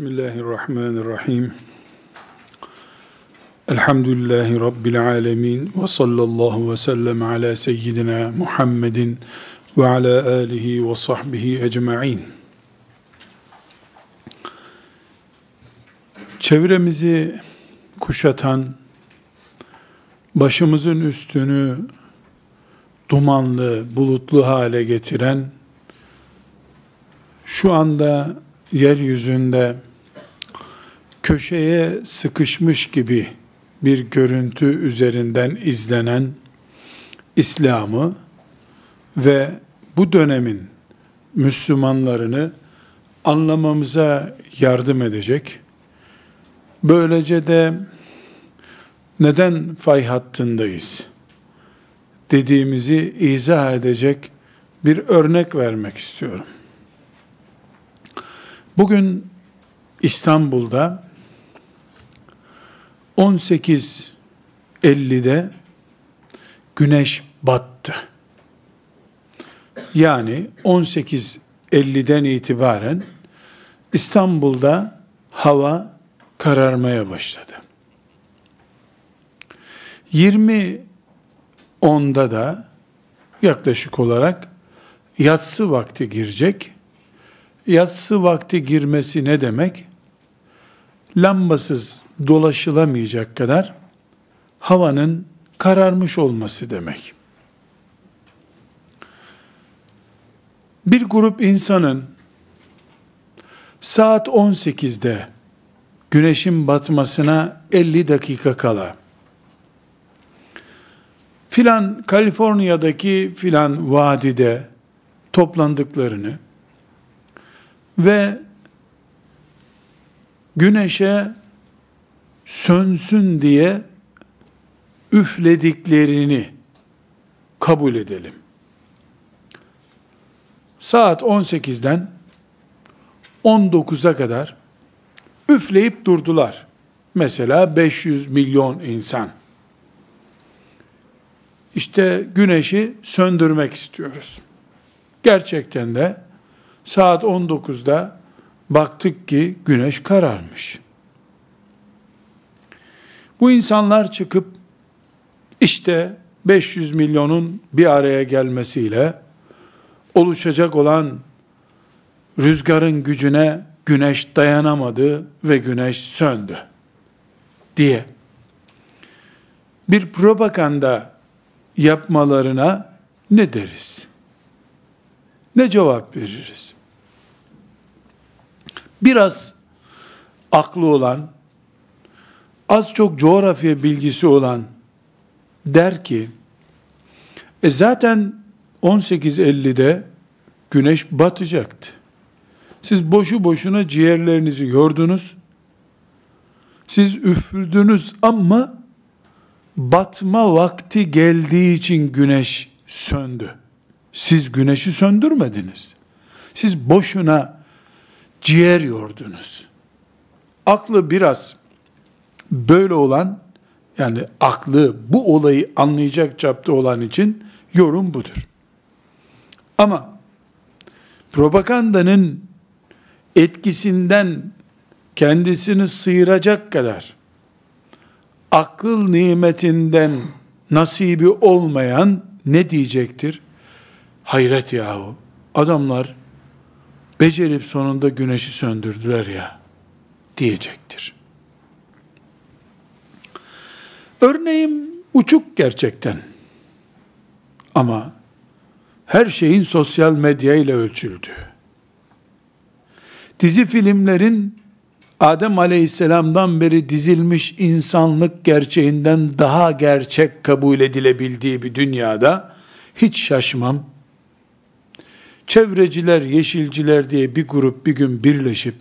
Bismillahirrahmanirrahim. Elhamdülillahi Rabbil alemin. Ve sallallahu ve sellem ala seyyidina Muhammedin ve ala alihi ve sahbihi ecma'in. Çevremizi kuşatan, başımızın üstünü dumanlı, bulutlu hale getiren, şu anda yeryüzünde köşeye sıkışmış gibi bir görüntü üzerinden izlenen İslam'ı ve bu dönemin Müslümanlarını anlamamıza yardım edecek. Böylece de neden fay hattındayız dediğimizi izah edecek bir örnek vermek istiyorum. Bugün İstanbul'da 18.50'de güneş battı. Yani 18.50'den itibaren İstanbul'da hava kararmaya başladı. 20 onda da yaklaşık olarak yatsı vakti girecek yatsı vakti girmesi ne demek? Lambasız dolaşılamayacak kadar havanın kararmış olması demek. Bir grup insanın saat 18'de güneşin batmasına 50 dakika kala filan Kaliforniya'daki filan vadide toplandıklarını ve güneşe sönsün diye üflediklerini kabul edelim. Saat 18'den 19'a kadar üfleyip durdular. Mesela 500 milyon insan. İşte güneşi söndürmek istiyoruz. Gerçekten de Saat 19'da baktık ki güneş kararmış. Bu insanlar çıkıp işte 500 milyonun bir araya gelmesiyle oluşacak olan rüzgarın gücüne güneş dayanamadı ve güneş söndü diye bir propaganda yapmalarına ne deriz? Ne cevap veririz? biraz aklı olan, az çok coğrafya bilgisi olan der ki, e zaten 18.50'de güneş batacaktı. Siz boşu boşuna ciğerlerinizi yordunuz. Siz üfürdünüz ama batma vakti geldiği için güneş söndü. Siz güneşi söndürmediniz. Siz boşuna ciğer yordunuz. Aklı biraz böyle olan, yani aklı bu olayı anlayacak çapta olan için yorum budur. Ama propagandanın etkisinden kendisini sıyıracak kadar akıl nimetinden nasibi olmayan ne diyecektir? Hayret yahu. Adamlar becerip sonunda güneşi söndürdüler ya diyecektir. Örneğim uçuk gerçekten. Ama her şeyin sosyal medya ile ölçüldü. Dizi filmlerin Adem Aleyhisselam'dan beri dizilmiş insanlık gerçeğinden daha gerçek kabul edilebildiği bir dünyada hiç şaşmam çevreciler, yeşilciler diye bir grup bir gün birleşip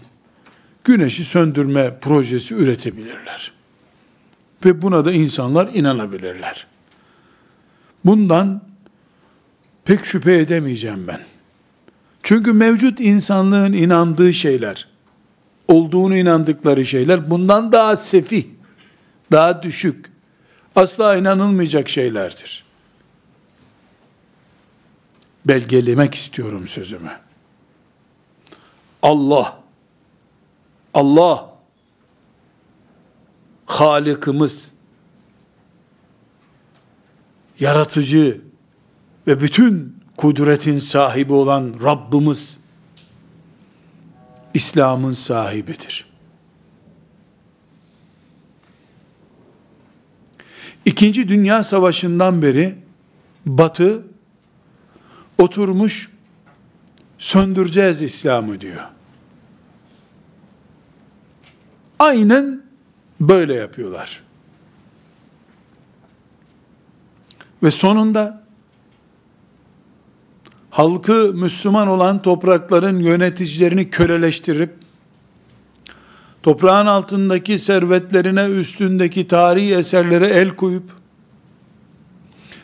güneşi söndürme projesi üretebilirler. Ve buna da insanlar inanabilirler. Bundan pek şüphe edemeyeceğim ben. Çünkü mevcut insanlığın inandığı şeyler, olduğunu inandıkları şeyler bundan daha sefih, daha düşük, asla inanılmayacak şeylerdir belgelemek istiyorum sözümü. Allah, Allah Halikimiz yaratıcı ve bütün kudretin sahibi olan Rabbimiz İslam'ın sahibidir. İkinci Dünya Savaşı'ndan beri Batı oturmuş söndüreceğiz İslam'ı diyor. Aynen böyle yapıyorlar. Ve sonunda halkı Müslüman olan toprakların yöneticilerini köleleştirip toprağın altındaki servetlerine üstündeki tarihi eserlere el koyup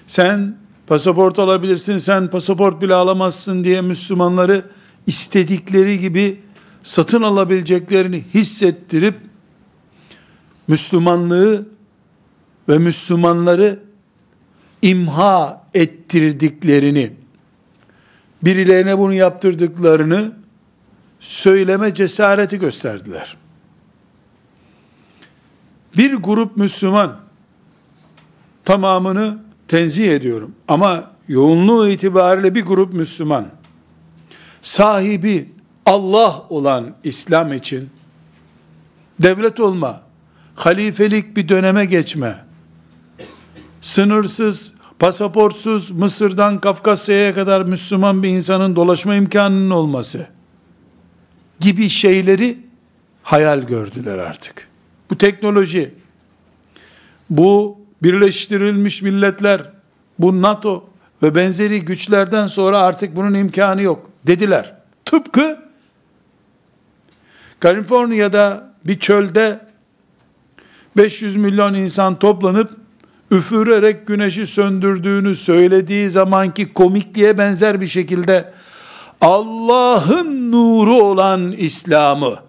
sen pasaport alabilirsin, sen pasaport bile alamazsın diye Müslümanları istedikleri gibi satın alabileceklerini hissettirip Müslümanlığı ve Müslümanları imha ettirdiklerini, birilerine bunu yaptırdıklarını söyleme cesareti gösterdiler. Bir grup Müslüman tamamını tenzih ediyorum ama yoğunluğu itibariyle bir grup Müslüman sahibi Allah olan İslam için devlet olma, halifelik bir döneme geçme, sınırsız, pasaportsuz Mısır'dan Kafkasya'ya kadar Müslüman bir insanın dolaşma imkanının olması gibi şeyleri hayal gördüler artık. Bu teknoloji, bu Birleştirilmiş Milletler, bu NATO ve benzeri güçlerden sonra artık bunun imkanı yok dediler. Tıpkı Kaliforniya'da bir çölde 500 milyon insan toplanıp üfürerek güneşi söndürdüğünü söylediği zamanki komikliğe benzer bir şekilde Allah'ın nuru olan İslam'ı,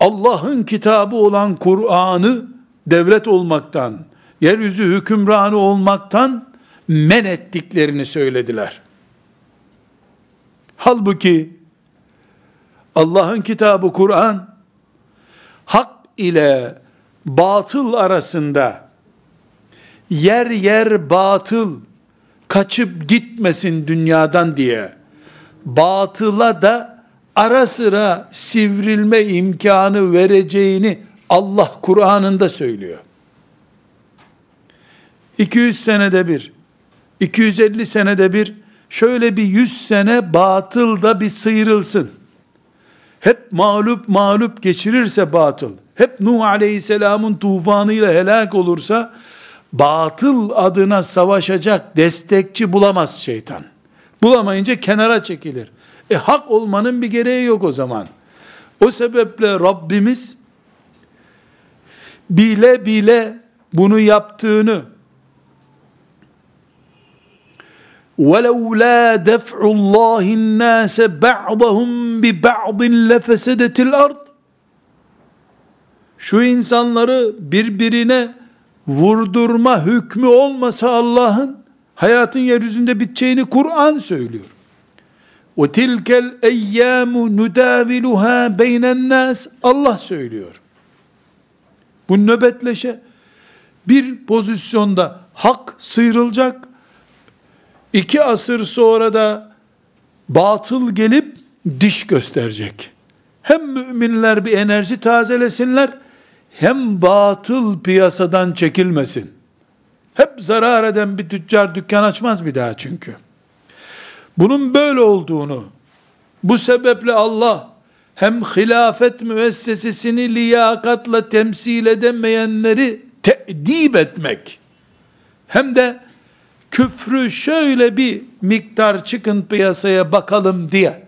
Allah'ın kitabı olan Kur'an'ı devlet olmaktan, yeryüzü hükümranı olmaktan men ettiklerini söylediler. Halbuki Allah'ın kitabı Kur'an hak ile batıl arasında yer yer batıl kaçıp gitmesin dünyadan diye batıla da ara sıra sivrilme imkanı vereceğini Allah Kur'an'ında söylüyor. 200 senede bir, 250 senede bir, şöyle bir 100 sene batıl da bir sıyrılsın. Hep mağlup mağlup geçirirse batıl, hep Nuh Aleyhisselam'ın tufanıyla helak olursa, batıl adına savaşacak destekçi bulamaz şeytan. Bulamayınca kenara çekilir. E hak olmanın bir gereği yok o zaman. O sebeple Rabbimiz bile bile bunu yaptığını وَلَوْلَا دَفْعُ اللّٰهِ النَّاسَ بَعْضَهُمْ بِبَعْضٍ لَفَسَدَتِ الْأَرْضِ şu insanları birbirine vurdurma hükmü olmasa Allah'ın hayatın yeryüzünde biteceğini Kur'an söylüyor. O tilkel eyyamu nudaviluha beynen nas Allah söylüyor. Bu nöbetleşe bir pozisyonda hak sıyrılacak, iki asır sonra da batıl gelip diş gösterecek. Hem müminler bir enerji tazelesinler, hem batıl piyasadan çekilmesin. Hep zarar eden bir tüccar dükkan açmaz bir daha çünkü. Bunun böyle olduğunu, bu sebeple Allah hem hilafet müessesesini liyakatla temsil edemeyenleri te'dib etmek, hem de küfrü şöyle bir miktar çıkın piyasaya bakalım diye,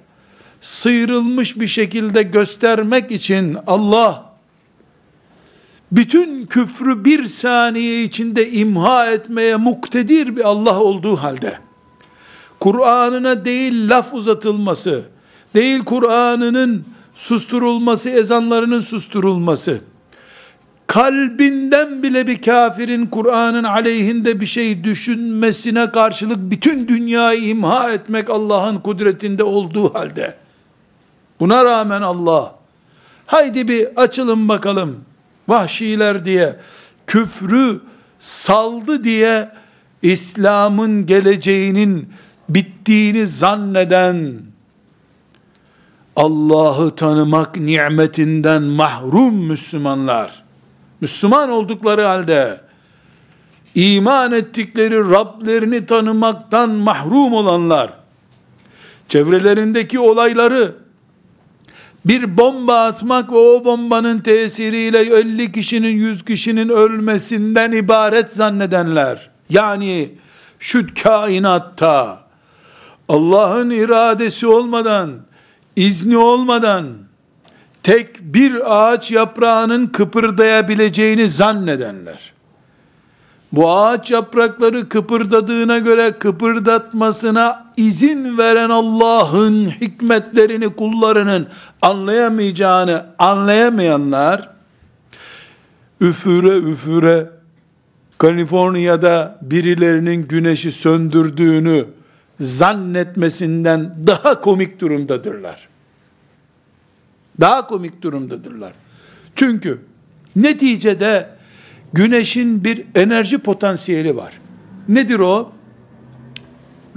sıyrılmış bir şekilde göstermek için Allah, bütün küfrü bir saniye içinde imha etmeye muktedir bir Allah olduğu halde, Kur'an'ına değil laf uzatılması, değil Kur'an'ının susturulması, ezanlarının susturulması, kalbinden bile bir kafirin Kur'an'ın aleyhinde bir şey düşünmesine karşılık bütün dünyayı imha etmek Allah'ın kudretinde olduğu halde, buna rağmen Allah, haydi bir açılın bakalım vahşiler diye küfrü saldı diye İslam'ın geleceğinin bittiğini zanneden Allah'ı tanımak nimetinden mahrum Müslümanlar. Müslüman oldukları halde iman ettikleri Rablerini tanımaktan mahrum olanlar çevrelerindeki olayları bir bomba atmak ve o bombanın tesiriyle 50 kişinin 100 kişinin ölmesinden ibaret zannedenler yani şu kainatta Allah'ın iradesi olmadan izni olmadan tek bir ağaç yaprağının kıpırdayabileceğini zannedenler. Bu ağaç yaprakları kıpırdadığına göre kıpırdatmasına izin veren Allah'ın hikmetlerini kullarının anlayamayacağını anlayamayanlar üfüre üfüre Kaliforniya'da birilerinin güneşi söndürdüğünü zannetmesinden daha komik durumdadırlar. Daha komik durumdadırlar. Çünkü neticede güneşin bir enerji potansiyeli var. Nedir o?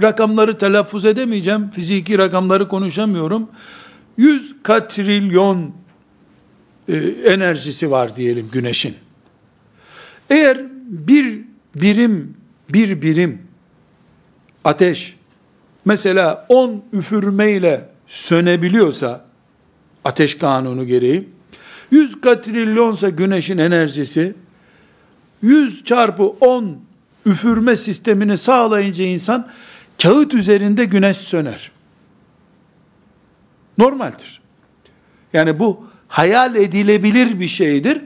Rakamları telaffuz edemeyeceğim. Fiziki rakamları konuşamıyorum. 100 katrilyon e, enerjisi var diyelim güneşin. Eğer bir birim bir birim ateş mesela 10 üfürmeyle sönebiliyorsa ateş kanunu gereği 100 katrilyonsa güneşin enerjisi 100 çarpı 10 üfürme sistemini sağlayınca insan kağıt üzerinde güneş söner. Normaldir. Yani bu hayal edilebilir bir şeydir.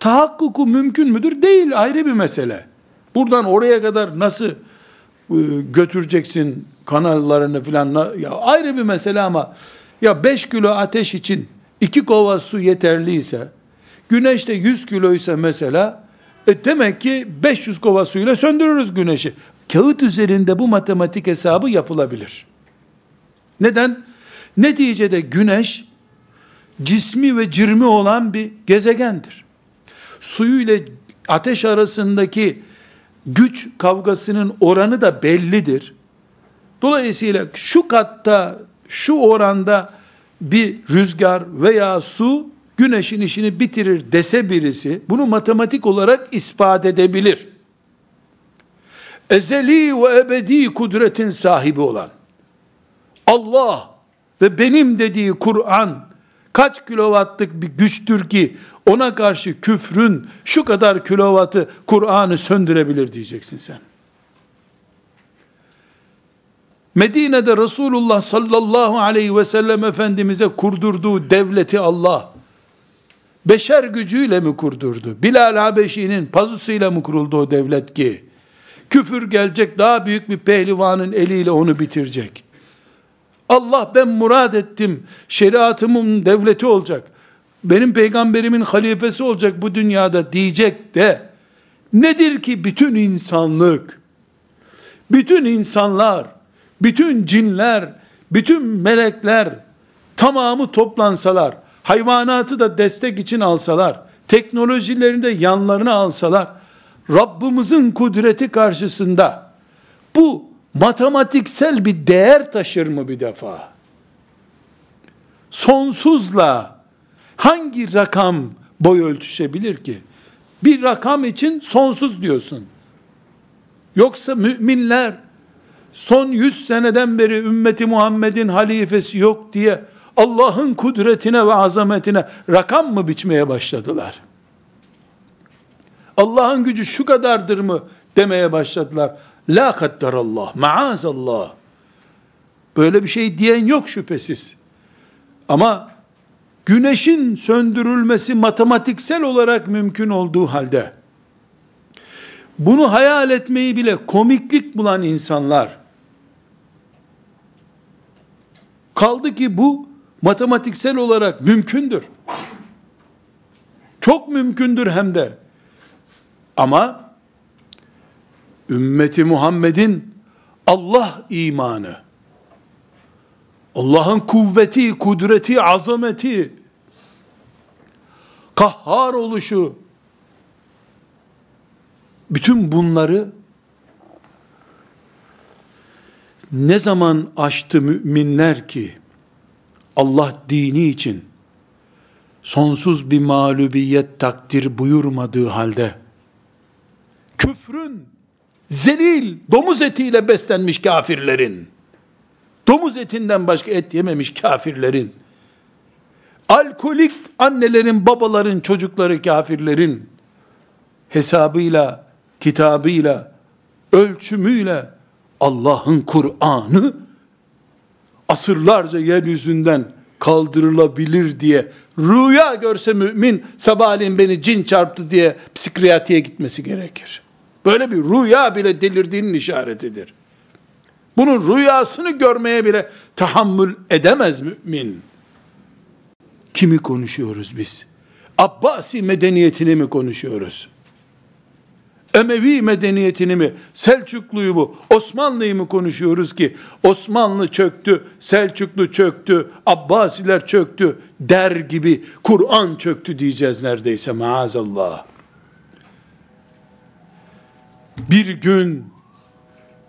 Tahakkuku mümkün müdür? Değil ayrı bir mesele. Buradan oraya kadar nasıl e, götüreceksin kanallarını filan ya ayrı bir mesele ama ya 5 kilo ateş için 2 kova su yeterliyse güneş de 100 kiloysa mesela e demek ki 500 kova suyla söndürürüz güneşi. Kağıt üzerinde bu matematik hesabı yapılabilir. Neden? Neticede güneş cismi ve cirmi olan bir gezegendir. Suyu ile ateş arasındaki güç kavgasının oranı da bellidir. Dolayısıyla şu katta, şu oranda bir rüzgar veya su güneşin işini bitirir dese birisi, bunu matematik olarak ispat edebilir. Ezeli ve ebedi kudretin sahibi olan, Allah ve benim dediği Kur'an, kaç kilowattlık bir güçtür ki, ona karşı küfrün şu kadar kilovatı Kur'an'ı söndürebilir diyeceksin sen. Medine'de Resulullah sallallahu aleyhi ve sellem Efendimiz'e kurdurduğu devleti Allah, beşer gücüyle mi kurdurdu? Bilal Habeşi'nin pazusuyla mı kuruldu o devlet ki? Küfür gelecek daha büyük bir pehlivanın eliyle onu bitirecek. Allah ben murad ettim, şeriatımın devleti olacak, benim peygamberimin halifesi olacak bu dünyada diyecek de, nedir ki bütün insanlık, bütün insanlar, bütün cinler, bütün melekler tamamı toplansalar, hayvanatı da destek için alsalar, teknolojilerini de yanlarına alsalar, Rabbimizin kudreti karşısında bu matematiksel bir değer taşır mı bir defa? Sonsuzla hangi rakam boy ölçüşebilir ki? Bir rakam için sonsuz diyorsun. Yoksa müminler son yüz seneden beri ümmeti Muhammed'in halifesi yok diye Allah'ın kudretine ve azametine rakam mı biçmeye başladılar? Allah'ın gücü şu kadardır mı demeye başladılar. La kaddarallah, maazallah. Böyle bir şey diyen yok şüphesiz. Ama güneşin söndürülmesi matematiksel olarak mümkün olduğu halde, bunu hayal etmeyi bile komiklik bulan insanlar, kaldı ki bu matematiksel olarak mümkündür. Çok mümkündür hem de. Ama ümmeti Muhammed'in Allah imanı, Allah'ın kuvveti, kudreti, azameti, kahhar oluşu, bütün bunları ne zaman açtı müminler ki Allah dini için sonsuz bir mağlubiyet takdir buyurmadığı halde küfrün zelil domuz etiyle beslenmiş kafirlerin domuz etinden başka et yememiş kafirlerin alkolik annelerin, babaların, çocukları kafirlerin hesabıyla, kitabıyla, ölçümüyle Allah'ın Kur'an'ı asırlarca yeryüzünden kaldırılabilir diye rüya görse mümin sabahleyin beni cin çarptı diye psikiyatriye gitmesi gerekir. Böyle bir rüya bile delirdiğinin işaretidir. Bunun rüyasını görmeye bile tahammül edemez mümin. Kimi konuşuyoruz biz? Abbasi medeniyetini mi konuşuyoruz? Emevi medeniyetini mi, Selçuklu'yu mu, Osmanlı'yı mı konuşuyoruz ki Osmanlı çöktü, Selçuklu çöktü, Abbasiler çöktü der gibi Kur'an çöktü diyeceğiz neredeyse maazallah. Bir gün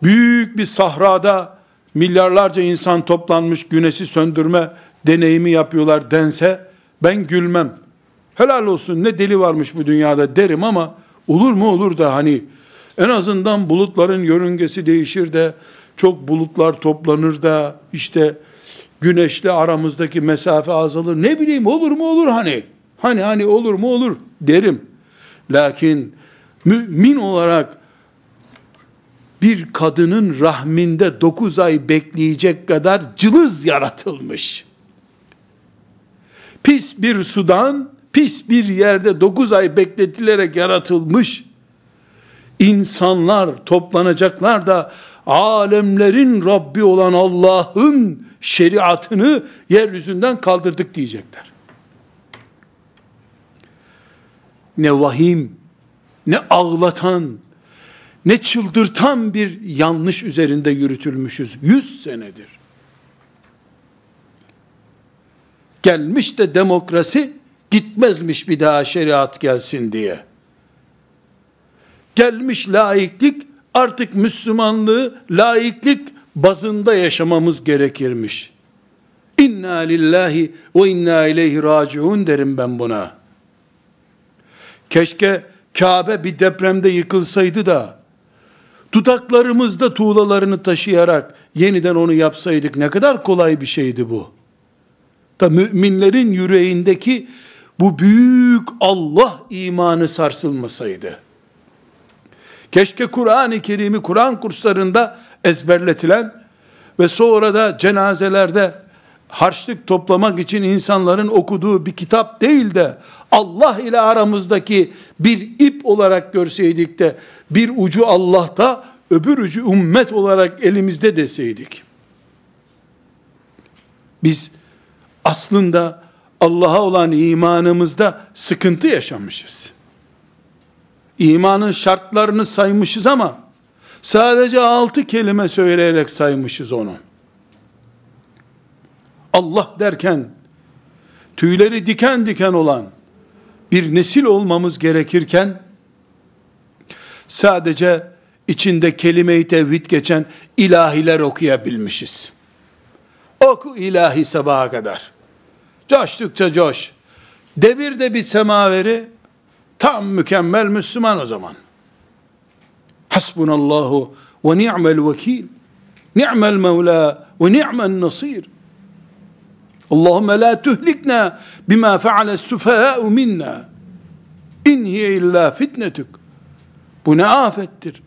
büyük bir sahrada milyarlarca insan toplanmış güneşi söndürme deneyimi yapıyorlar dense ben gülmem. Helal olsun ne deli varmış bu dünyada derim ama olur mu olur da hani en azından bulutların yörüngesi değişir de çok bulutlar toplanır da işte güneşle aramızdaki mesafe azalır. Ne bileyim olur mu olur hani. Hani hani olur mu olur derim. Lakin mümin olarak bir kadının rahminde dokuz ay bekleyecek kadar cılız yaratılmış pis bir sudan, pis bir yerde dokuz ay bekletilerek yaratılmış insanlar toplanacaklar da alemlerin Rabbi olan Allah'ın şeriatını yeryüzünden kaldırdık diyecekler. Ne vahim, ne ağlatan, ne çıldırtan bir yanlış üzerinde yürütülmüşüz. Yüz senedir. gelmiş de demokrasi gitmezmiş bir daha şeriat gelsin diye. Gelmiş laiklik artık Müslümanlığı laiklik bazında yaşamamız gerekirmiş. İnna lillahi ve inna ileyhi raciun derim ben buna. Keşke Kabe bir depremde yıkılsaydı da dudaklarımızda tuğlalarını taşıyarak yeniden onu yapsaydık ne kadar kolay bir şeydi bu da müminlerin yüreğindeki bu büyük Allah imanı sarsılmasaydı. Keşke Kur'an-ı Kerim'i Kur'an kurslarında ezberletilen ve sonra da cenazelerde harçlık toplamak için insanların okuduğu bir kitap değil de Allah ile aramızdaki bir ip olarak görseydik de bir ucu Allah'ta öbür ucu ümmet olarak elimizde deseydik. Biz aslında Allah'a olan imanımızda sıkıntı yaşamışız. İmanın şartlarını saymışız ama sadece altı kelime söyleyerek saymışız onu. Allah derken tüyleri diken diken olan bir nesil olmamız gerekirken sadece içinde kelime-i tevhid geçen ilahiler okuyabilmişiz. Oku ilahi sabaha kadar. Coştukça coş. Devir de bir semaveri tam mükemmel Müslüman o zaman. Hasbunallahu ve ni'mel vekil. Ni'mel mevla ve ni'mel nasir. Allahümme la tuhlikna bima feale sufaha'u minna. İn illa fitnetuk. Bu ne afettir.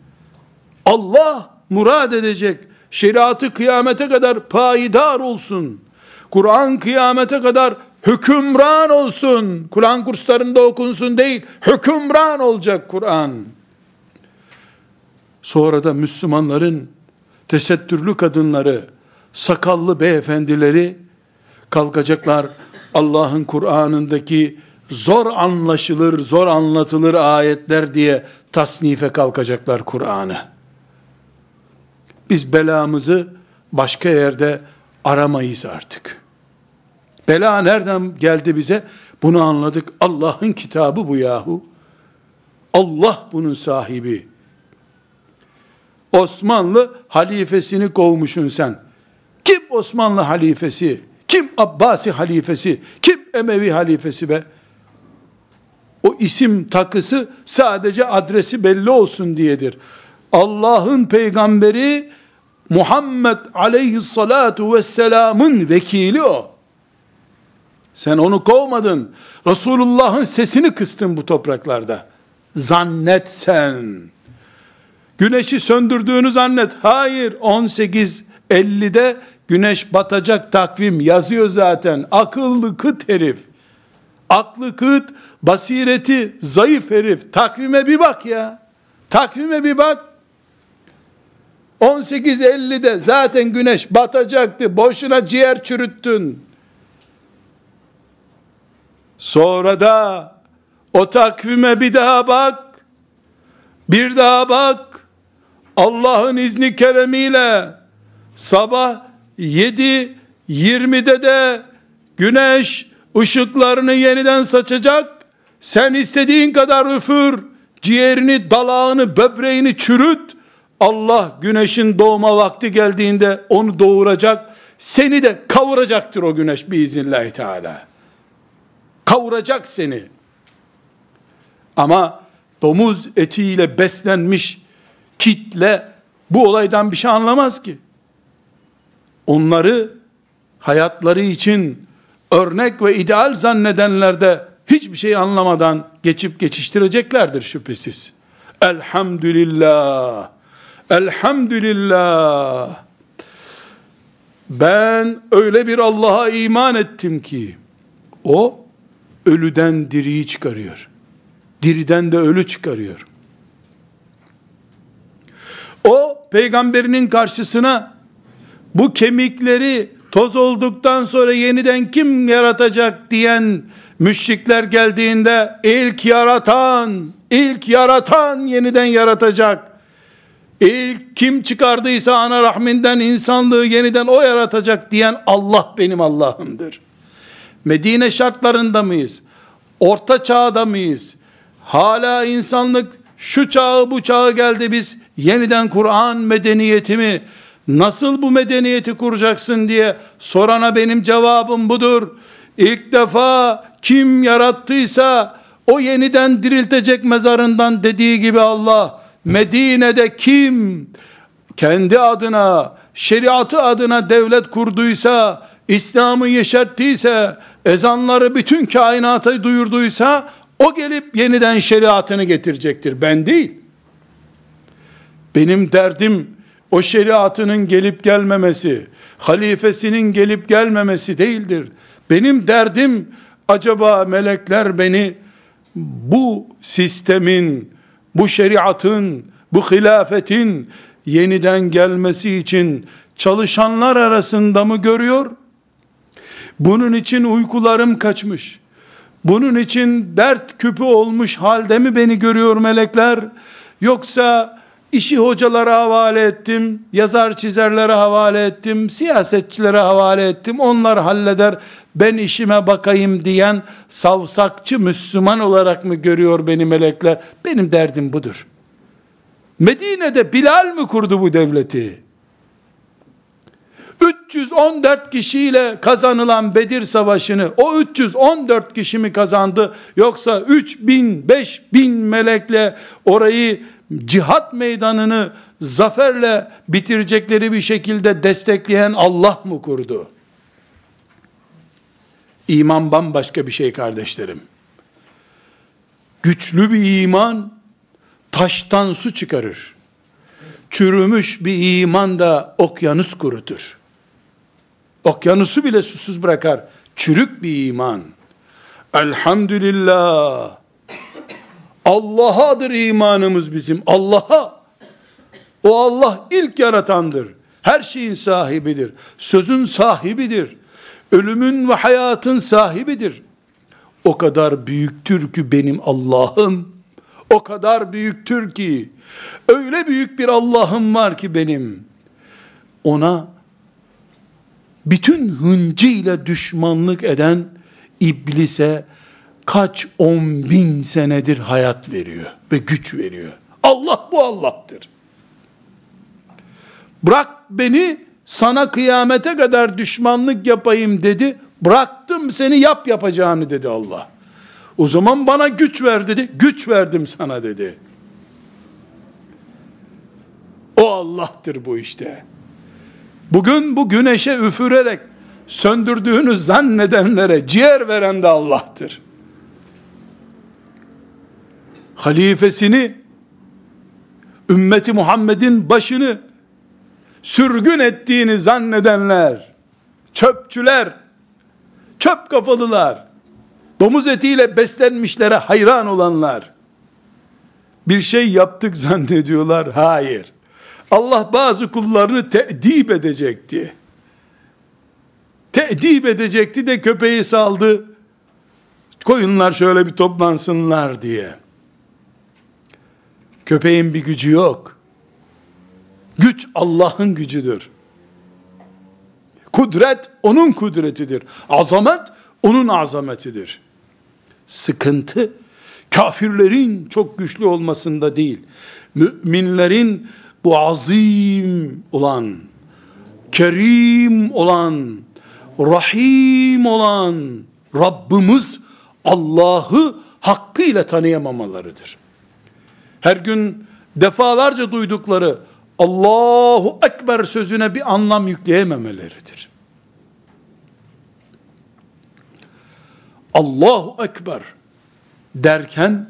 Allah murad edecek şeriatı kıyamete kadar payidar olsun. Kur'an kıyamete kadar hükümran olsun. Kur'an kurslarında okunsun değil, hükümran olacak Kur'an. Sonra da Müslümanların tesettürlü kadınları, sakallı beyefendileri kalkacaklar Allah'ın Kur'an'ındaki zor anlaşılır, zor anlatılır ayetler diye tasnife kalkacaklar Kur'an'ı. Biz belamızı başka yerde aramayız artık. Bela nereden geldi bize? Bunu anladık. Allah'ın kitabı bu yahu. Allah bunun sahibi. Osmanlı halifesini kovmuşsun sen. Kim Osmanlı halifesi? Kim Abbasi halifesi? Kim Emevi halifesi be? O isim takısı sadece adresi belli olsun diyedir. Allah'ın peygamberi Muhammed aleyhissalatu vesselamın vekili o. Sen onu kovmadın. Resulullah'ın sesini kıstın bu topraklarda. Zannet sen. Güneşi söndürdüğünü zannet. Hayır 18.50'de güneş batacak takvim yazıyor zaten. Akıllı kıt herif. Aklı kıt, basireti zayıf herif. Takvime bir bak ya. Takvime bir bak. 18.50'de zaten güneş batacaktı. Boşuna ciğer çürüttün. Sonra da o takvime bir daha bak. Bir daha bak. Allah'ın izni keremiyle sabah 7 20'de de güneş ışıklarını yeniden saçacak. Sen istediğin kadar üfür, ciğerini, dalağını, böbreğini çürüt. Allah güneşin doğma vakti geldiğinde onu doğuracak. Seni de kavuracaktır o güneş biiznillahü teala. Kavuracak seni. Ama domuz etiyle beslenmiş kitle bu olaydan bir şey anlamaz ki. Onları hayatları için örnek ve ideal zannedenler de hiçbir şey anlamadan geçip geçiştireceklerdir şüphesiz. Elhamdülillah. Elhamdülillah. Ben öyle bir Allah'a iman ettim ki o ölüden diriyi çıkarıyor. Diriden de ölü çıkarıyor. O peygamberinin karşısına bu kemikleri toz olduktan sonra yeniden kim yaratacak diyen müşrikler geldiğinde ilk yaratan, ilk yaratan yeniden yaratacak. İlk kim çıkardıysa ana rahminden insanlığı yeniden o yaratacak diyen Allah benim Allah'ımdır. Medine şartlarında mıyız? Orta çağda mıyız? Hala insanlık şu çağı bu çağı geldi biz yeniden Kur'an medeniyeti mi nasıl bu medeniyeti kuracaksın diye sorana benim cevabım budur. İlk defa kim yarattıysa o yeniden diriltecek mezarından dediği gibi Allah Medine'de kim kendi adına şeriatı adına devlet kurduysa İslam'ı yeşerttiyse ezanları bütün kainata duyurduysa o gelip yeniden şeriatını getirecektir ben değil benim derdim o şeriatının gelip gelmemesi, halifesinin gelip gelmemesi değildir. Benim derdim acaba melekler beni bu sistemin, bu şeriatın, bu hilafetin yeniden gelmesi için çalışanlar arasında mı görüyor? Bunun için uykularım kaçmış. Bunun için dert küpü olmuş halde mi beni görüyor melekler? Yoksa İşi hocalara havale ettim, yazar çizerlere havale ettim, siyasetçilere havale ettim. Onlar halleder, ben işime bakayım diyen savsakçı Müslüman olarak mı görüyor beni melekler? Benim derdim budur. Medine'de Bilal mi kurdu bu devleti? 314 kişiyle kazanılan Bedir Savaşı'nı o 314 kişi mi kazandı yoksa 3000 5000 melekle orayı cihat meydanını zaferle bitirecekleri bir şekilde destekleyen Allah mı kurdu? İman bambaşka bir şey kardeşlerim. Güçlü bir iman taştan su çıkarır. Çürümüş bir iman da okyanus kurutur. Okyanusu bile susuz bırakar. Çürük bir iman. Elhamdülillah. Allah'adır imanımız bizim. Allah'a. O Allah ilk yaratandır. Her şeyin sahibidir. Sözün sahibidir. Ölümün ve hayatın sahibidir. O kadar büyüktür ki benim Allah'ım. O kadar büyüktür ki. Öyle büyük bir Allah'ım var ki benim. Ona bütün hıncıyla düşmanlık eden iblise kaç on bin senedir hayat veriyor ve güç veriyor. Allah bu Allah'tır. Bırak beni sana kıyamete kadar düşmanlık yapayım dedi. Bıraktım seni yap yapacağını dedi Allah. O zaman bana güç ver dedi. Güç verdim sana dedi. O Allah'tır bu işte. Bugün bu güneşe üfürerek söndürdüğünü zannedenlere ciğer veren de Allah'tır. Halifesini, ümmeti Muhammed'in başını sürgün ettiğini zannedenler, çöpçüler, çöp kafalılar, domuz etiyle beslenmişlere hayran olanlar, bir şey yaptık zannediyorlar. Hayır. Allah bazı kullarını te'dip edecekti. Te'dip edecekti de köpeği saldı. Koyunlar şöyle bir toplansınlar diye. Köpeğin bir gücü yok. Güç Allah'ın gücüdür. Kudret onun kudretidir. Azamet onun azametidir. Sıkıntı kafirlerin çok güçlü olmasında değil. Müminlerin bu azim olan, kerim olan, rahim olan Rabbimiz Allah'ı hakkıyla tanıyamamalarıdır. Her gün defalarca duydukları Allahu Ekber sözüne bir anlam yükleyememeleridir. Allahu Ekber derken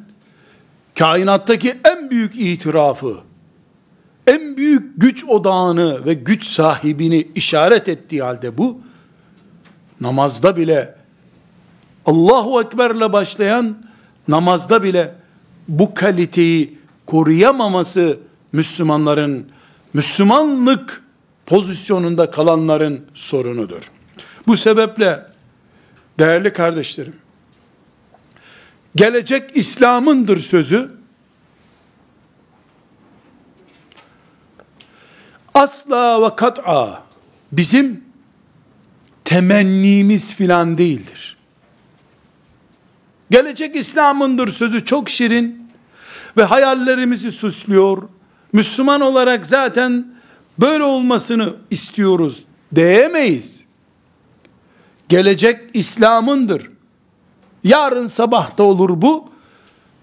kainattaki en büyük itirafı, en büyük güç odağını ve güç sahibini işaret ettiği halde bu, namazda bile Allahu Ekber'le başlayan namazda bile bu kaliteyi koruyamaması Müslümanların, Müslümanlık pozisyonunda kalanların sorunudur. Bu sebeple değerli kardeşlerim, gelecek İslam'ındır sözü, asla ve kat'a bizim temennimiz filan değildir. Gelecek İslam'ındır sözü çok şirin ve hayallerimizi süslüyor. Müslüman olarak zaten böyle olmasını istiyoruz diyemeyiz. Gelecek İslam'ındır. Yarın sabah da olur bu.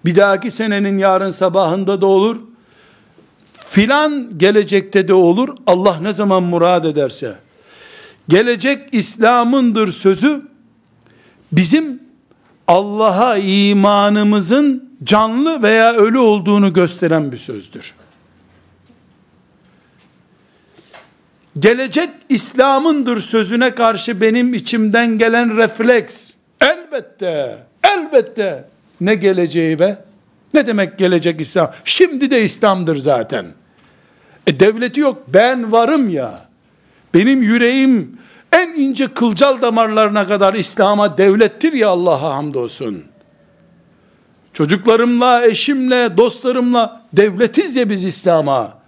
Bir dahaki senenin yarın sabahında da olur. Filan gelecekte de olur. Allah ne zaman murad ederse. Gelecek İslam'ındır sözü bizim Allah'a imanımızın canlı veya ölü olduğunu gösteren bir sözdür. Gelecek İslam'ındır sözüne karşı benim içimden gelen refleks, elbette, elbette, ne geleceği be? Ne demek gelecek İslam? Şimdi de İslam'dır zaten. E devleti yok, ben varım ya. Benim yüreğim en ince kılcal damarlarına kadar İslam'a devlettir ya Allah'a hamdolsun. Çocuklarımla, eşimle, dostlarımla devletiz ya biz İslam'a.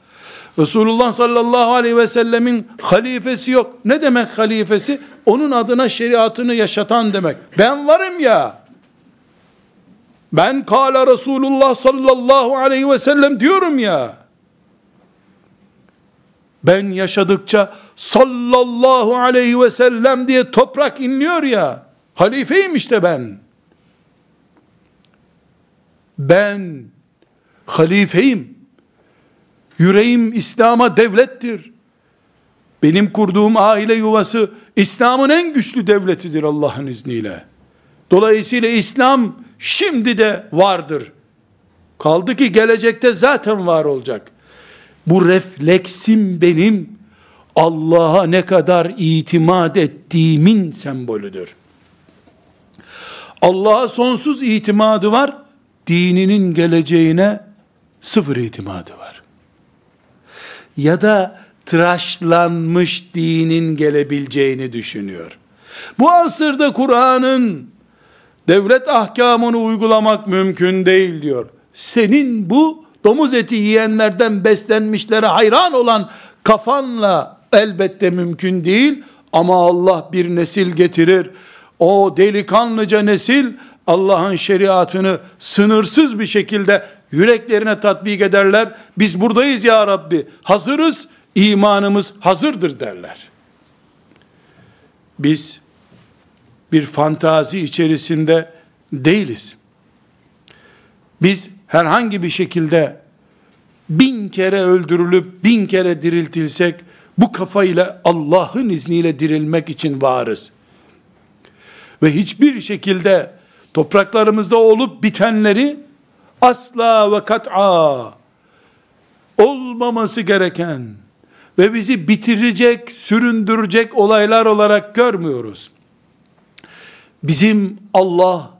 Resulullah sallallahu aleyhi ve sellemin halifesi yok. Ne demek halifesi? Onun adına şeriatını yaşatan demek. Ben varım ya. Ben kala Resulullah sallallahu aleyhi ve sellem diyorum ya. Ben yaşadıkça sallallahu aleyhi ve sellem diye toprak inliyor ya. Halifeyim işte ben. Ben halifeyim. Yüreğim İslam'a devlettir. Benim kurduğum aile yuvası İslam'ın en güçlü devletidir Allah'ın izniyle. Dolayısıyla İslam şimdi de vardır. Kaldı ki gelecekte zaten var olacak. Bu refleksim benim Allah'a ne kadar itimat ettiğimin sembolüdür. Allah'a sonsuz itimadı var, dininin geleceğine sıfır itimadı var. Ya da tıraşlanmış dinin gelebileceğini düşünüyor. Bu asırda Kur'an'ın devlet ahkamını uygulamak mümkün değil diyor. Senin bu domuz eti yiyenlerden beslenmişlere hayran olan kafanla elbette mümkün değil ama Allah bir nesil getirir. O delikanlıca nesil Allah'ın şeriatını sınırsız bir şekilde yüreklerine tatbik ederler. Biz buradayız ya Rabbi, hazırız, imanımız hazırdır derler. Biz bir fantazi içerisinde değiliz. Biz herhangi bir şekilde bin kere öldürülüp bin kere diriltilsek bu kafayla Allah'ın izniyle dirilmek için varız. Ve hiçbir şekilde topraklarımızda olup bitenleri asla ve kat'a olmaması gereken ve bizi bitirecek, süründürecek olaylar olarak görmüyoruz. Bizim Allah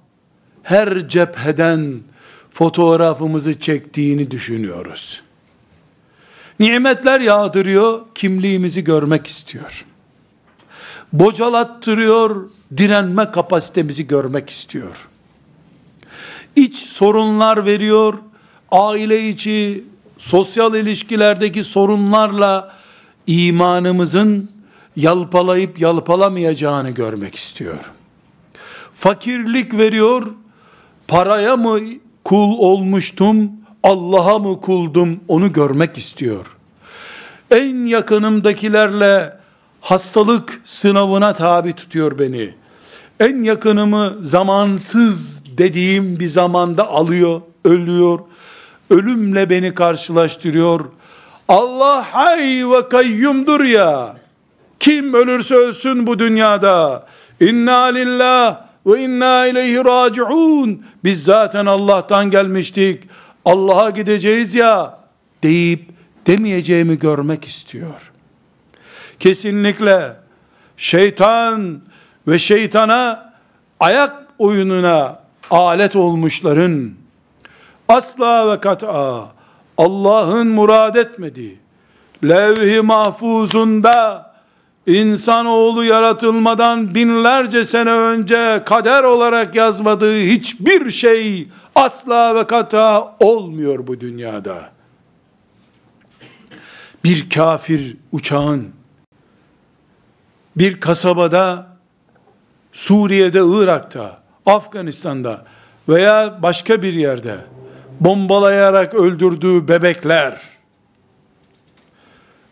her cepheden fotoğrafımızı çektiğini düşünüyoruz. Nimetler yağdırıyor, kimliğimizi görmek istiyor. Bocalattırıyor, direnme kapasitemizi görmek istiyor. İç sorunlar veriyor, aile içi, sosyal ilişkilerdeki sorunlarla imanımızın yalpalayıp yalpalamayacağını görmek istiyor. Fakirlik veriyor, paraya mı kul olmuştum, Allah'a mı kuldum onu görmek istiyor. En yakınımdakilerle hastalık sınavına tabi tutuyor beni. En yakınımı zamansız dediğim bir zamanda alıyor, ölüyor. Ölümle beni karşılaştırıyor. Allah hay ve kayyumdur ya. Kim ölürse ölsün bu dünyada. İnna lillah ve inna ileyhi raciun. Biz zaten Allah'tan gelmiştik. Allah'a gideceğiz ya deyip demeyeceğimi görmek istiyor. Kesinlikle şeytan ve şeytana ayak oyununa alet olmuşların asla ve kat'a Allah'ın murad etmediği levh-i mahfuzunda insanoğlu yaratılmadan binlerce sene önce kader olarak yazmadığı hiçbir şey asla ve kata olmuyor bu dünyada. Bir kafir uçağın bir kasabada Suriye'de, Irak'ta, Afganistan'da veya başka bir yerde bombalayarak öldürdüğü bebekler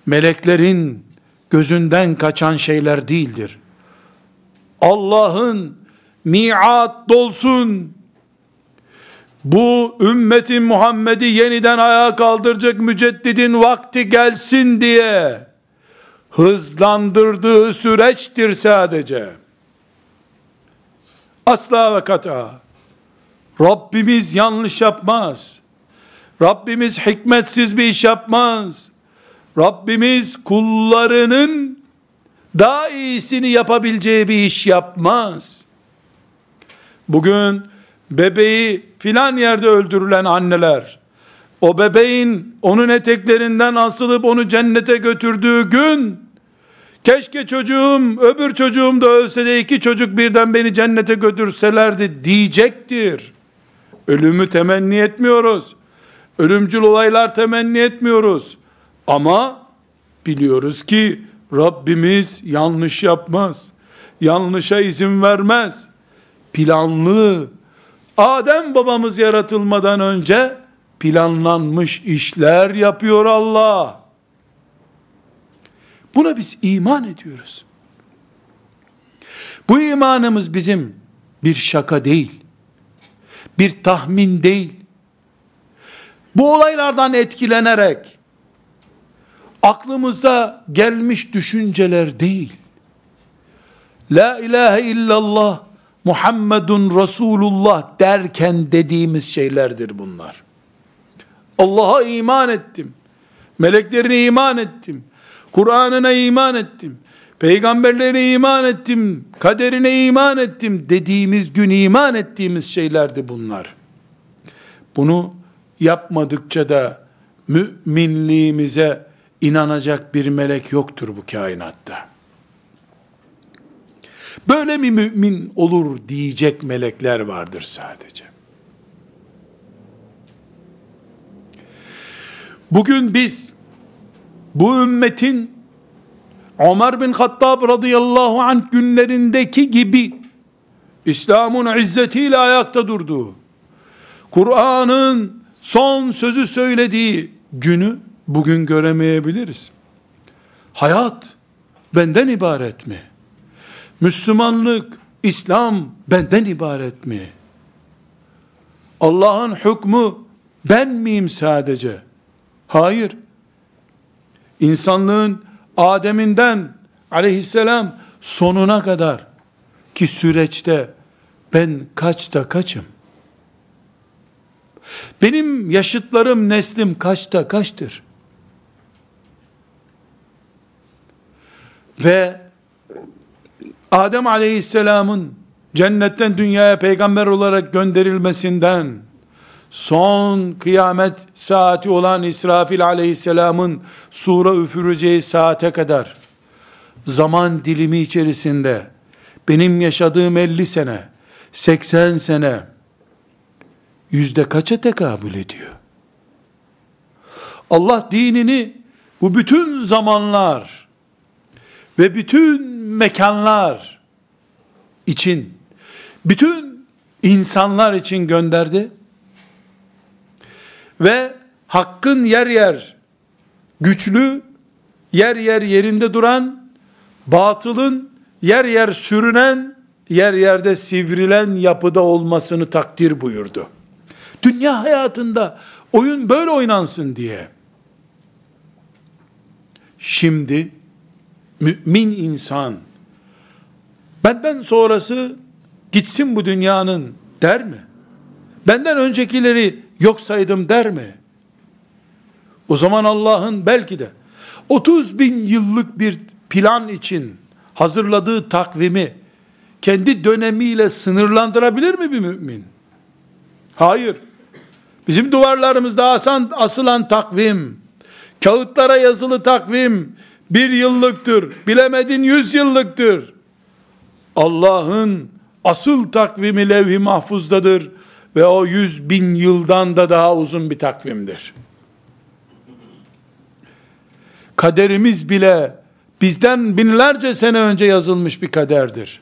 meleklerin gözünden kaçan şeyler değildir. Allah'ın miat dolsun, bu ümmetin Muhammed'i yeniden ayağa kaldıracak müceddidin vakti gelsin diye hızlandırdığı süreçtir sadece. Asla ve kata. Rabbimiz yanlış yapmaz. Rabbimiz hikmetsiz bir iş yapmaz. Rabbimiz kullarının daha iyisini yapabileceği bir iş yapmaz. Bugün bebeği filan yerde öldürülen anneler, o bebeğin onun eteklerinden asılıp onu cennete götürdüğü gün, keşke çocuğum, öbür çocuğum da ölse de iki çocuk birden beni cennete götürselerdi diyecektir. Ölümü temenni etmiyoruz. Ölümcül olaylar temenni etmiyoruz. Ama biliyoruz ki Rabbimiz yanlış yapmaz. Yanlışa izin vermez. Planlı, Adem babamız yaratılmadan önce planlanmış işler yapıyor Allah. Buna biz iman ediyoruz. Bu imanımız bizim bir şaka değil. Bir tahmin değil. Bu olaylardan etkilenerek aklımıza gelmiş düşünceler değil. La ilahe illallah Muhammedun Resulullah derken dediğimiz şeylerdir bunlar. Allah'a iman ettim. Meleklerine iman ettim. Kur'an'ına iman ettim. Peygamberlerine iman ettim. Kaderine iman ettim dediğimiz gün iman ettiğimiz şeylerdi bunlar. Bunu yapmadıkça da müminliğimize inanacak bir melek yoktur bu kainatta. Böyle mi mümin olur diyecek melekler vardır sadece. Bugün biz bu ümmetin Ömer bin Hattab radıyallahu anh günlerindeki gibi İslam'ın izzetiyle ayakta durduğu, Kur'an'ın son sözü söylediği günü bugün göremeyebiliriz. Hayat benden ibaret mi? Müslümanlık, İslam benden ibaret mi? Allah'ın hükmü ben miyim sadece? Hayır. İnsanlığın Adem'inden aleyhisselam sonuna kadar ki süreçte ben kaçta kaçım? Benim yaşıtlarım, neslim kaçta kaçtır? Ve Adem aleyhisselamın cennetten dünyaya peygamber olarak gönderilmesinden son kıyamet saati olan İsrafil aleyhisselamın sura üfüreceği saate kadar zaman dilimi içerisinde benim yaşadığım 50 sene, 80 sene yüzde kaça tekabül ediyor? Allah dinini bu bütün zamanlar ve bütün mekanlar için, bütün insanlar için gönderdi. Ve hakkın yer yer güçlü, yer yer yerinde duran, batılın yer yer sürünen, yer yerde sivrilen yapıda olmasını takdir buyurdu. Dünya hayatında oyun böyle oynansın diye. Şimdi mümin insan benden sonrası gitsin bu dünyanın der mi? Benden öncekileri yok saydım der mi? O zaman Allah'ın belki de 30 bin yıllık bir plan için hazırladığı takvimi kendi dönemiyle sınırlandırabilir mi bir mümin? Hayır. Bizim duvarlarımızda asan, asılan takvim, kağıtlara yazılı takvim, bir yıllıktır, bilemedin yüz yıllıktır. Allah'ın asıl takvimi levh-i mahfuzdadır ve o yüz bin yıldan da daha uzun bir takvimdir. Kaderimiz bile bizden binlerce sene önce yazılmış bir kaderdir.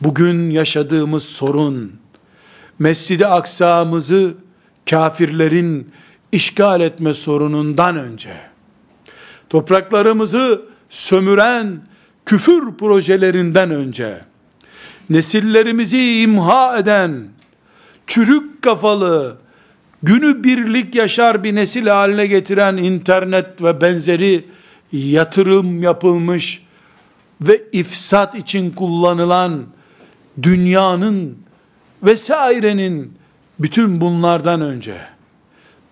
Bugün yaşadığımız sorun, Mescid-i Aksa'mızı kafirlerin işgal etme sorunundan önce, topraklarımızı sömüren küfür projelerinden önce, nesillerimizi imha eden, çürük kafalı, günü birlik yaşar bir nesil haline getiren internet ve benzeri yatırım yapılmış ve ifsat için kullanılan dünyanın vesairenin bütün bunlardan önce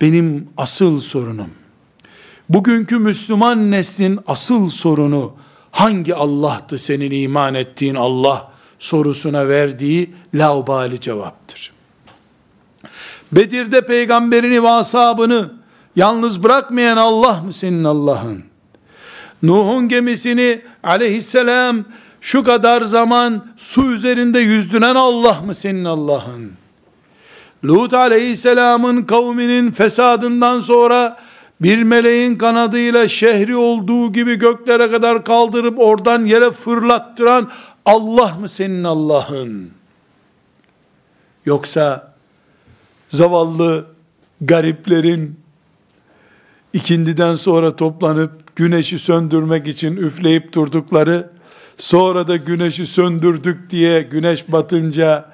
benim asıl sorunum. Bugünkü Müslüman neslin asıl sorunu hangi Allah'tı senin iman ettiğin Allah sorusuna verdiği laubali cevaptır. Bedir'de peygamberini ve ashabını yalnız bırakmayan Allah mı senin Allah'ın? Nuh'un gemisini aleyhisselam şu kadar zaman su üzerinde yüzdüren Allah mı senin Allah'ın? Lut aleyhisselamın kavminin fesadından sonra bir meleğin kanadıyla şehri olduğu gibi göklere kadar kaldırıp oradan yere fırlattıran Allah mı senin Allah'ın? Yoksa zavallı gariplerin ikindiden sonra toplanıp güneşi söndürmek için üfleyip durdukları, sonra da güneşi söndürdük diye güneş batınca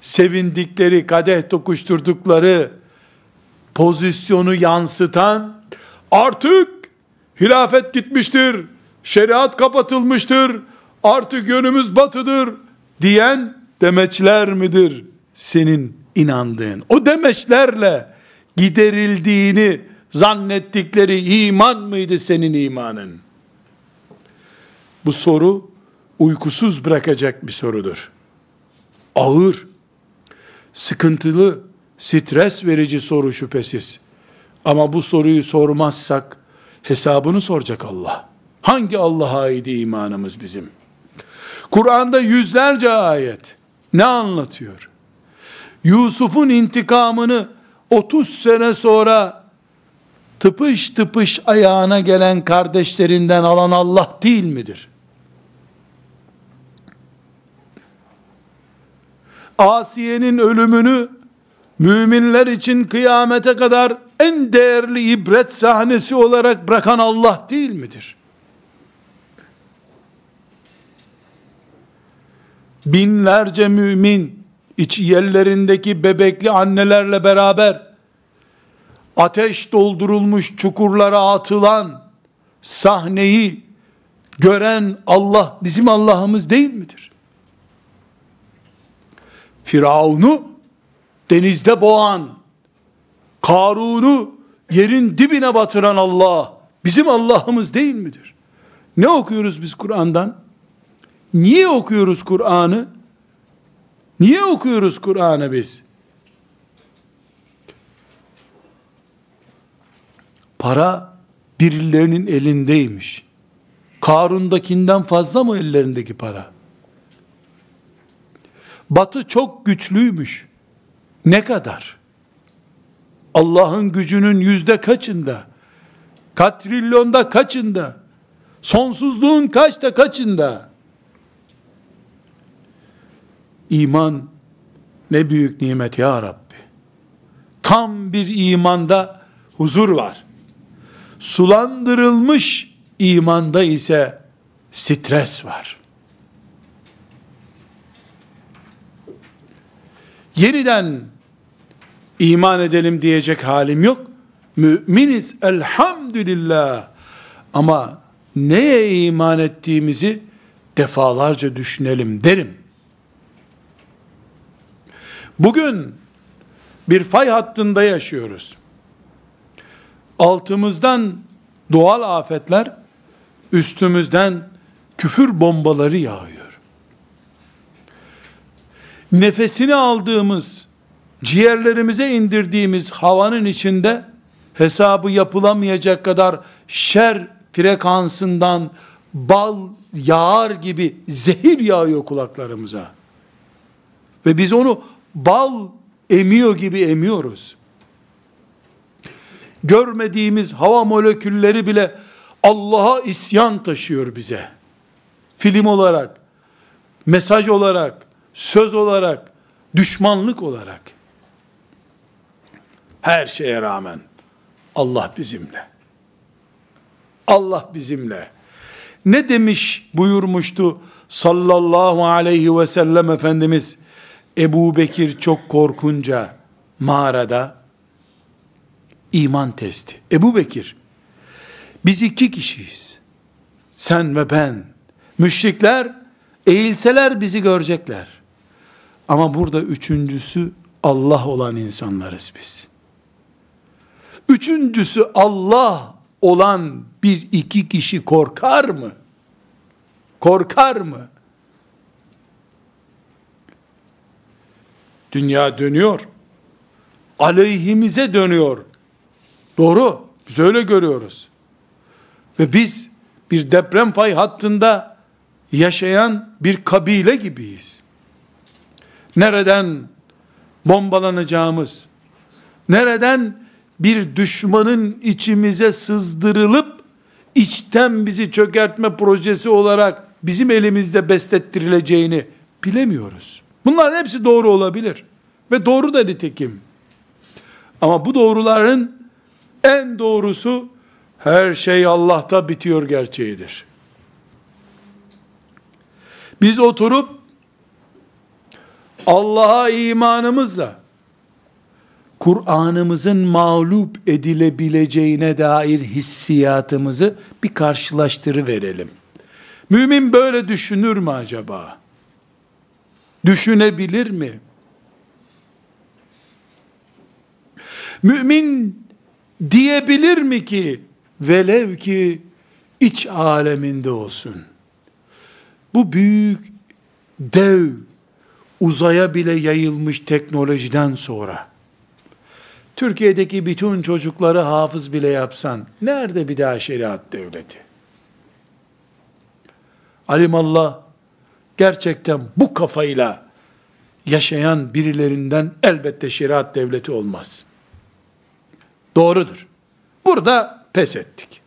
sevindikleri, kadeh tokuşturdukları pozisyonu yansıtan artık hilafet gitmiştir, şeriat kapatılmıştır, artık yönümüz batıdır diyen demeçler midir senin inandığın? O demeçlerle giderildiğini zannettikleri iman mıydı senin imanın? Bu soru uykusuz bırakacak bir sorudur. Ağır, sıkıntılı, stres verici soru şüphesiz. Ama bu soruyu sormazsak hesabını soracak Allah. Hangi Allah'a ait imanımız bizim? Kur'an'da yüzlerce ayet ne anlatıyor? Yusuf'un intikamını 30 sene sonra tıpış tıpış ayağına gelen kardeşlerinden alan Allah değil midir? Asiye'nin ölümünü müminler için kıyamete kadar en değerli ibret sahnesi olarak bırakan Allah değil midir? Binlerce mümin iç yerlerindeki bebekli annelerle beraber ateş doldurulmuş çukurlara atılan sahneyi gören Allah bizim Allah'ımız değil midir? Firavun'u denizde boğan, Karun'u yerin dibine batıran Allah bizim Allah'ımız değil midir? Ne okuyoruz biz Kur'an'dan? Niye okuyoruz Kur'an'ı? Niye okuyoruz Kur'an'ı biz? Para birilerinin elindeymiş. Karun'dakinden fazla mı ellerindeki para? Batı çok güçlüymüş. Ne kadar? Allah'ın gücünün yüzde kaçında? Katrilyonda kaçında? Sonsuzluğun kaçta kaçında? İman ne büyük nimet ya Rabbi. Tam bir imanda huzur var. Sulandırılmış imanda ise stres var. Yeniden iman edelim diyecek halim yok. Müminiz elhamdülillah. Ama neye iman ettiğimizi defalarca düşünelim derim. Bugün bir fay hattında yaşıyoruz. Altımızdan doğal afetler, üstümüzden küfür bombaları yağıyor. Nefesini aldığımız, ciğerlerimize indirdiğimiz havanın içinde hesabı yapılamayacak kadar şer frekansından bal yağar gibi zehir yağıyor kulaklarımıza. Ve biz onu bal emiyor gibi emiyoruz. Görmediğimiz hava molekülleri bile Allah'a isyan taşıyor bize. Film olarak, mesaj olarak, söz olarak, düşmanlık olarak. Her şeye rağmen Allah bizimle. Allah bizimle. Ne demiş buyurmuştu sallallahu aleyhi ve sellem Efendimiz Ebu Bekir çok korkunca mağarada iman testi. Ebu Bekir biz iki kişiyiz. Sen ve ben. Müşrikler eğilseler bizi görecekler. Ama burada üçüncüsü Allah olan insanlarız biz. Üçüncüsü Allah olan bir iki kişi korkar mı? Korkar mı? Dünya dönüyor. Aleyhimize dönüyor. Doğru. Biz öyle görüyoruz. Ve biz bir deprem fay hattında yaşayan bir kabile gibiyiz. Nereden bombalanacağımız, nereden bir düşmanın içimize sızdırılıp içten bizi çökertme projesi olarak bizim elimizde beslettirileceğini bilemiyoruz. Bunların hepsi doğru olabilir. Ve doğru da nitekim. Ama bu doğruların en doğrusu her şey Allah'ta bitiyor gerçeğidir. Biz oturup Allah'a imanımızla Kur'an'ımızın mağlup edilebileceğine dair hissiyatımızı bir karşılaştırı verelim. Mümin böyle düşünür mü acaba? Düşünebilir mi? Mümin diyebilir mi ki velev ki iç aleminde olsun. Bu büyük dev uzaya bile yayılmış teknolojiden sonra Türkiye'deki bütün çocukları hafız bile yapsan nerede bir daha şeriat devleti? Alimallah gerçekten bu kafayla yaşayan birilerinden elbette şeriat devleti olmaz. Doğrudur. Burada pes ettik.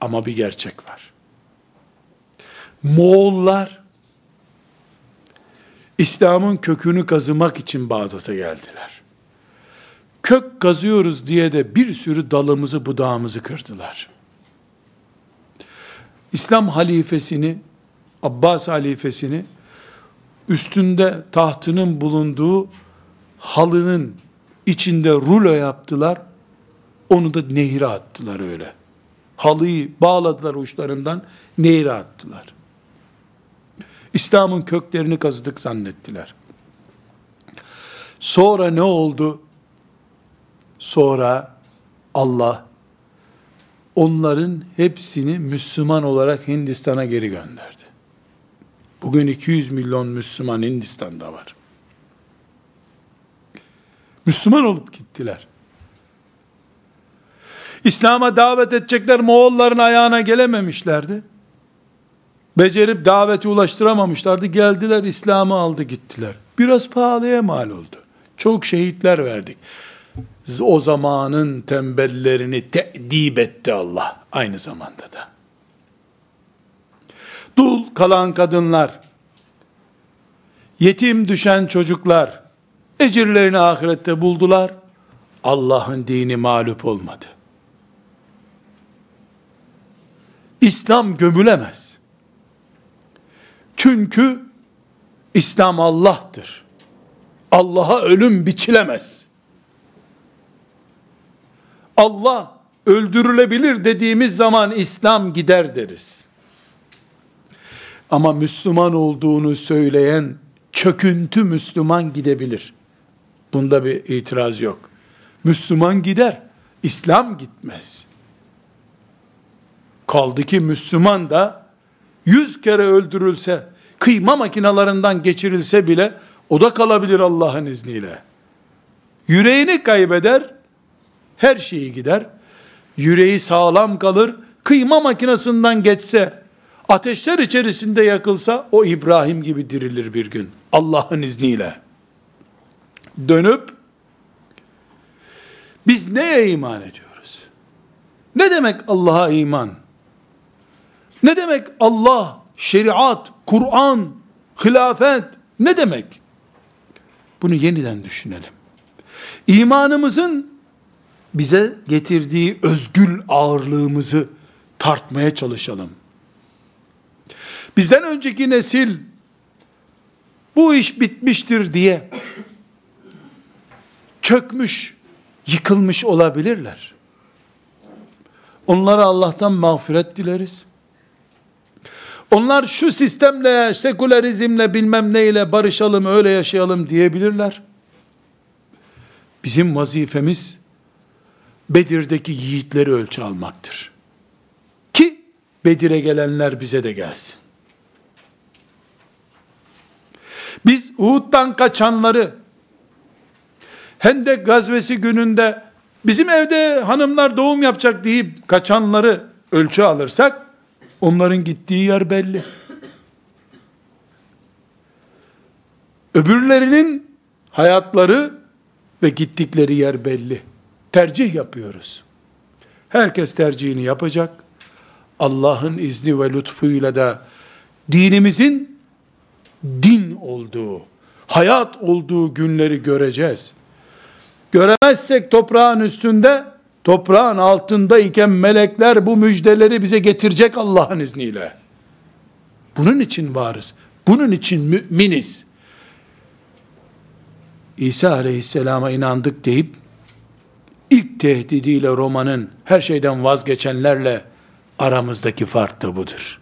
Ama bir gerçek var. Moğollar İslam'ın kökünü kazımak için Bağdat'a geldiler. Kök kazıyoruz diye de bir sürü dalımızı budağımızı kırdılar. İslam halifesini, Abbas halifesini üstünde tahtının bulunduğu halının içinde rulo yaptılar. Onu da nehire attılar öyle. Halıyı bağladılar uçlarından, nehire attılar. İslam'ın köklerini kazıdık zannettiler. Sonra ne oldu? Sonra Allah onların hepsini Müslüman olarak Hindistan'a geri gönderdi. Bugün 200 milyon Müslüman Hindistan'da var. Müslüman olup gittiler. İslam'a davet edecekler Moğolların ayağına gelememişlerdi. Becerip daveti ulaştıramamışlardı. Geldiler İslam'ı aldı gittiler. Biraz pahalıya mal oldu. Çok şehitler verdik. O zamanın tembellerini te'dib etti Allah aynı zamanda da. Dul kalan kadınlar, yetim düşen çocuklar, ecirlerini ahirette buldular. Allah'ın dini mağlup olmadı. İslam gömülemez. Çünkü İslam Allah'tır. Allah'a ölüm biçilemez. Allah öldürülebilir dediğimiz zaman İslam gider deriz. Ama Müslüman olduğunu söyleyen çöküntü Müslüman gidebilir. Bunda bir itiraz yok. Müslüman gider, İslam gitmez. Kaldı ki Müslüman da yüz kere öldürülse, kıyma makinalarından geçirilse bile o da kalabilir Allah'ın izniyle. Yüreğini kaybeder, her şeyi gider. Yüreği sağlam kalır, kıyma makinesinden geçse, ateşler içerisinde yakılsa, o İbrahim gibi dirilir bir gün. Allah'ın izniyle. Dönüp, biz neye iman ediyoruz? Ne demek Allah'a iman? Ne demek Allah, şeriat, Kur'an, hilafet ne demek? Bunu yeniden düşünelim. İmanımızın bize getirdiği özgül ağırlığımızı tartmaya çalışalım. Bizden önceki nesil bu iş bitmiştir diye çökmüş, yıkılmış olabilirler. Onlara Allah'tan mağfiret dileriz. Onlar şu sistemle, sekülerizmle bilmem neyle barışalım, öyle yaşayalım diyebilirler. Bizim vazifemiz Bedir'deki yiğitleri ölçü almaktır. Ki Bedir'e gelenler bize de gelsin. Biz Uhud'dan kaçanları Hendek gazvesi gününde bizim evde hanımlar doğum yapacak deyip kaçanları ölçü alırsak onların gittiği yer belli. Öbürlerinin hayatları ve gittikleri yer belli. Tercih yapıyoruz. Herkes tercihini yapacak. Allah'ın izni ve lütfuyla da dinimizin din olduğu, hayat olduğu günleri göreceğiz. Göremezsek toprağın üstünde, toprağın altında iken melekler bu müjdeleri bize getirecek Allah'ın izniyle. Bunun için varız. Bunun için müminiz. İsa aleyhisselama inandık deyip, ilk tehdidiyle Roma'nın her şeyden vazgeçenlerle aramızdaki fark da budur.